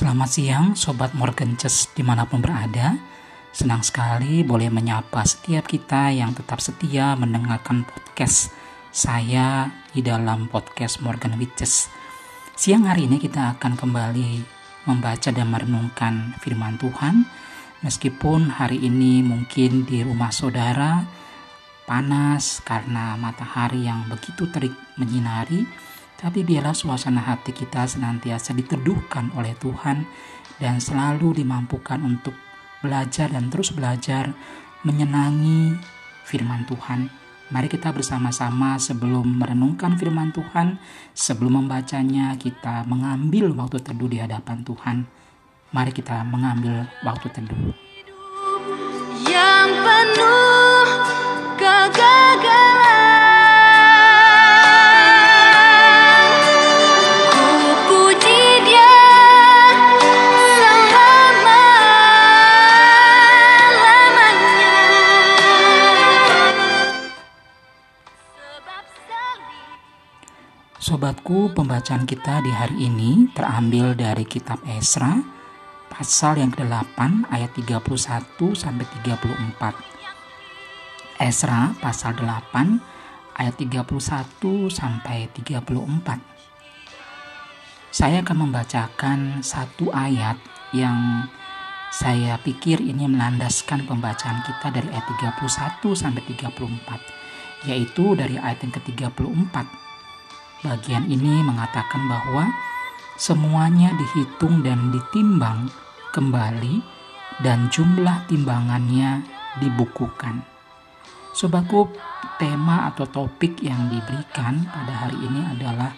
Selamat siang Sobat Morgan Chess di mana pun berada. Senang sekali boleh menyapa setiap kita yang tetap setia mendengarkan podcast saya di dalam podcast Morgan Witches Siang hari ini kita akan kembali membaca dan merenungkan firman Tuhan. Meskipun hari ini mungkin di rumah saudara panas karena matahari yang begitu terik menyinari tapi biarlah suasana hati kita senantiasa diteduhkan oleh Tuhan dan selalu dimampukan untuk belajar dan terus belajar menyenangi firman Tuhan. Mari kita bersama-sama sebelum merenungkan firman Tuhan, sebelum membacanya kita mengambil waktu teduh di hadapan Tuhan. Mari kita mengambil waktu teduh. yang penuh kegagalan Sobatku, pembacaan kita di hari ini terambil dari kitab Esra pasal yang ke-8 ayat 31 sampai 34. Esra pasal 8 ayat 31 sampai 34. Saya akan membacakan satu ayat yang saya pikir ini melandaskan pembacaan kita dari ayat 31 sampai 34, yaitu dari ayat yang ke-34. Bagian ini mengatakan bahwa semuanya dihitung dan ditimbang kembali dan jumlah timbangannya dibukukan. Sobatku, tema atau topik yang diberikan pada hari ini adalah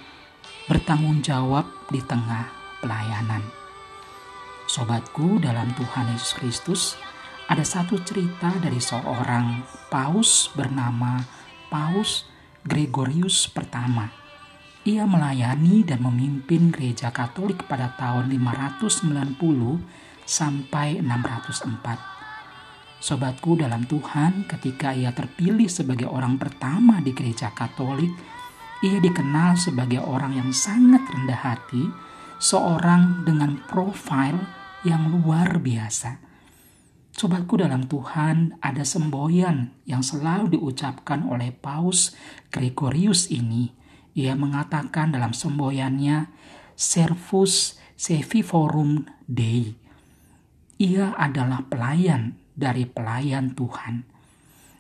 bertanggung jawab di tengah pelayanan. Sobatku, dalam Tuhan Yesus Kristus ada satu cerita dari seorang paus bernama Paus Gregorius pertama. Ia melayani dan memimpin gereja Katolik pada tahun 590 sampai 604. Sobatku dalam Tuhan, ketika ia terpilih sebagai orang pertama di gereja Katolik, ia dikenal sebagai orang yang sangat rendah hati, seorang dengan profil yang luar biasa. Sobatku dalam Tuhan, ada semboyan yang selalu diucapkan oleh Paus Gregorius ini. Ia mengatakan dalam semboyannya, Servus Seviforum Dei. Ia adalah pelayan dari pelayan Tuhan.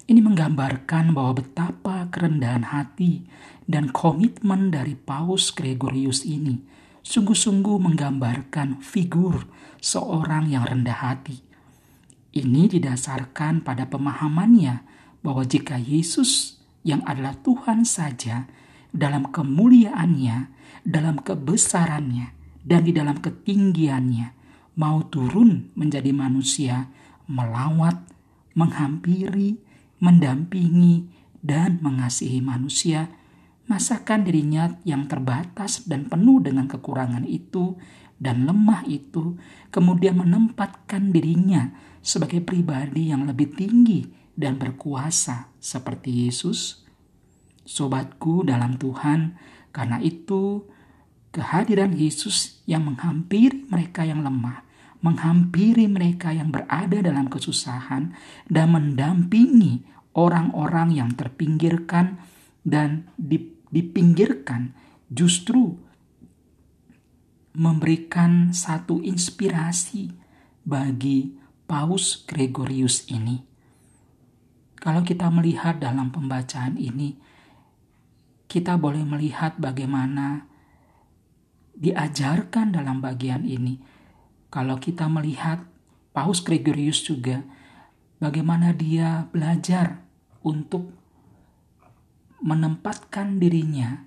Ini menggambarkan bahwa betapa kerendahan hati dan komitmen dari Paus Gregorius ini sungguh-sungguh menggambarkan figur seorang yang rendah hati. Ini didasarkan pada pemahamannya bahwa jika Yesus yang adalah Tuhan saja dalam kemuliaannya, dalam kebesarannya, dan di dalam ketinggiannya mau turun menjadi manusia, melawat, menghampiri, mendampingi, dan mengasihi manusia, masakan dirinya yang terbatas dan penuh dengan kekurangan itu dan lemah itu, kemudian menempatkan dirinya sebagai pribadi yang lebih tinggi dan berkuasa seperti Yesus. Sobatku dalam Tuhan, karena itu kehadiran Yesus yang menghampiri mereka yang lemah, menghampiri mereka yang berada dalam kesusahan, dan mendampingi orang-orang yang terpinggirkan dan dipinggirkan justru memberikan satu inspirasi bagi Paus Gregorius ini. Kalau kita melihat dalam pembacaan ini, kita boleh melihat bagaimana diajarkan dalam bagian ini. Kalau kita melihat Paus Gregorius juga, bagaimana dia belajar untuk menempatkan dirinya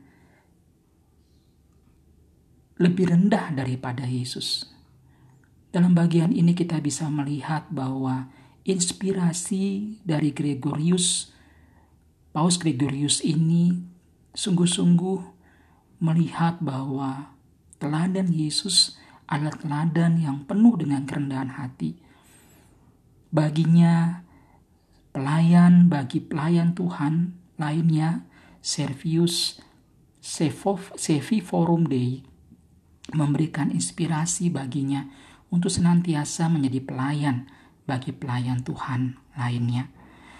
lebih rendah daripada Yesus. Dalam bagian ini kita bisa melihat bahwa inspirasi dari Gregorius, Paus Gregorius ini sungguh-sungguh melihat bahwa teladan Yesus adalah teladan yang penuh dengan kerendahan hati. Baginya, pelayan bagi pelayan Tuhan lainnya, Servius Sevi Forum Dei, memberikan inspirasi baginya untuk senantiasa menjadi pelayan bagi pelayan Tuhan lainnya.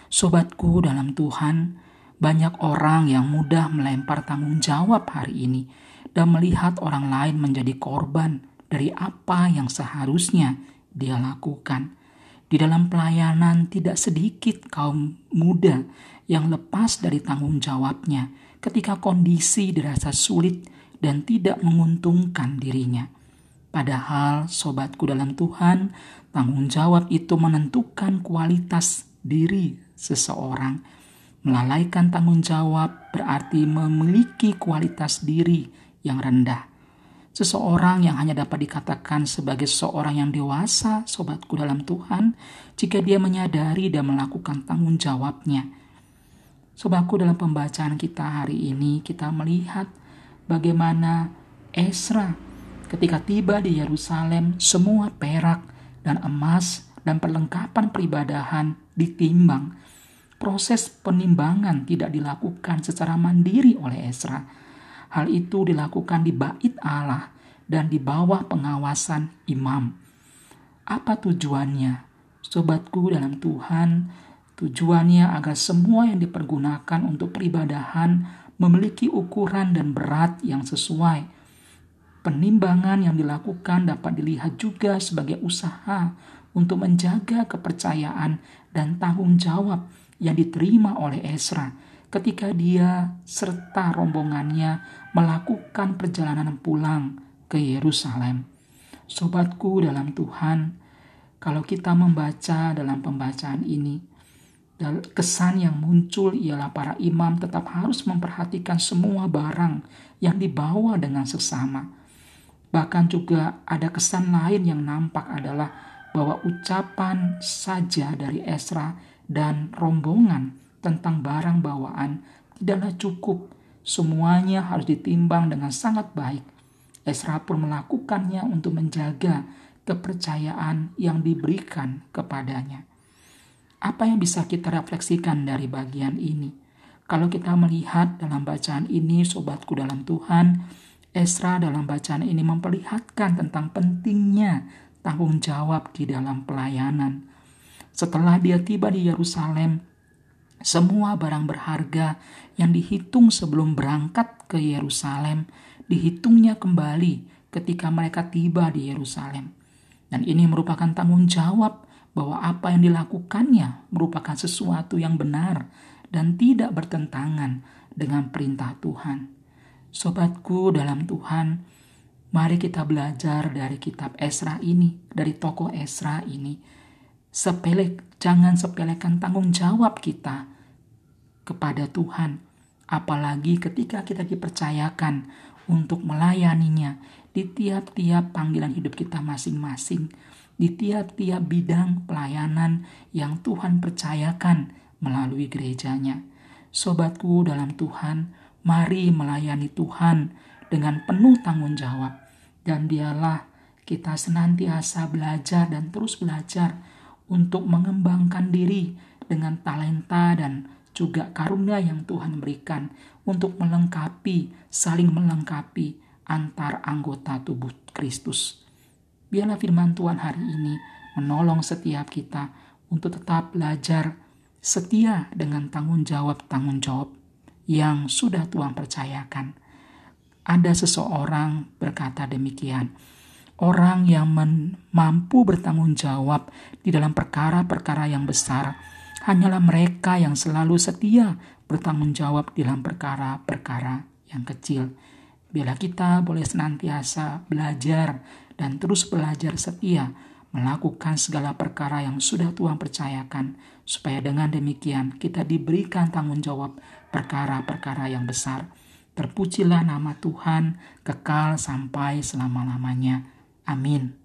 Sobatku dalam Tuhan, banyak orang yang mudah melempar tanggung jawab hari ini dan melihat orang lain menjadi korban dari apa yang seharusnya dia lakukan. Di dalam pelayanan tidak sedikit kaum muda yang lepas dari tanggung jawabnya ketika kondisi dirasa sulit dan tidak menguntungkan dirinya. Padahal sobatku dalam Tuhan, tanggung jawab itu menentukan kualitas diri seseorang. Melalaikan tanggung jawab berarti memiliki kualitas diri yang rendah. Seseorang yang hanya dapat dikatakan sebagai seorang yang dewasa, sobatku dalam Tuhan, jika dia menyadari dan melakukan tanggung jawabnya. Sobatku dalam pembacaan kita hari ini, kita melihat bagaimana Esra ketika tiba di Yerusalem semua perak dan emas dan perlengkapan peribadahan ditimbang. Proses penimbangan tidak dilakukan secara mandiri oleh Esra. Hal itu dilakukan di bait Allah dan di bawah pengawasan imam. Apa tujuannya? Sobatku dalam Tuhan, tujuannya agar semua yang dipergunakan untuk peribadahan memiliki ukuran dan berat yang sesuai. Penimbangan yang dilakukan dapat dilihat juga sebagai usaha untuk menjaga kepercayaan dan tanggung jawab yang diterima oleh Esra ketika dia serta rombongannya melakukan perjalanan pulang ke Yerusalem. Sobatku dalam Tuhan, kalau kita membaca dalam pembacaan ini, kesan yang muncul ialah para imam tetap harus memperhatikan semua barang yang dibawa dengan sesama. Bahkan juga ada kesan lain yang nampak adalah bahwa ucapan saja dari Esra dan rombongan tentang barang bawaan tidaklah cukup. Semuanya harus ditimbang dengan sangat baik. Esra pun melakukannya untuk menjaga kepercayaan yang diberikan kepadanya. Apa yang bisa kita refleksikan dari bagian ini? Kalau kita melihat dalam bacaan ini, sobatku dalam Tuhan, Esra dalam bacaan ini memperlihatkan tentang pentingnya tanggung jawab di dalam pelayanan. Setelah dia tiba di Yerusalem, semua barang berharga yang dihitung sebelum berangkat ke Yerusalem dihitungnya kembali ketika mereka tiba di Yerusalem. Dan ini merupakan tanggung jawab bahwa apa yang dilakukannya merupakan sesuatu yang benar dan tidak bertentangan dengan perintah Tuhan. Sobatku dalam Tuhan, mari kita belajar dari kitab Esra ini, dari tokoh Esra ini. Sepele, jangan sepelekan tanggung jawab kita kepada Tuhan, apalagi ketika kita dipercayakan untuk melayaninya di tiap-tiap panggilan hidup kita masing-masing di tiap-tiap bidang pelayanan yang Tuhan percayakan melalui gerejanya. Sobatku dalam Tuhan, mari melayani Tuhan dengan penuh tanggung jawab. Dan dialah kita senantiasa belajar dan terus belajar untuk mengembangkan diri dengan talenta dan juga karunia yang Tuhan berikan untuk melengkapi, saling melengkapi antar anggota tubuh Kristus. Biarlah firman Tuhan hari ini menolong setiap kita untuk tetap belajar setia dengan tanggung jawab-tanggung jawab yang sudah Tuhan percayakan. Ada seseorang berkata demikian, orang yang mampu bertanggung jawab di dalam perkara-perkara yang besar hanyalah mereka yang selalu setia bertanggung jawab di dalam perkara-perkara yang kecil. Bila kita boleh senantiasa belajar dan terus belajar setia melakukan segala perkara yang sudah Tuhan percayakan, supaya dengan demikian kita diberikan tanggung jawab perkara-perkara yang besar. Terpujilah nama Tuhan kekal sampai selama-lamanya. Amin.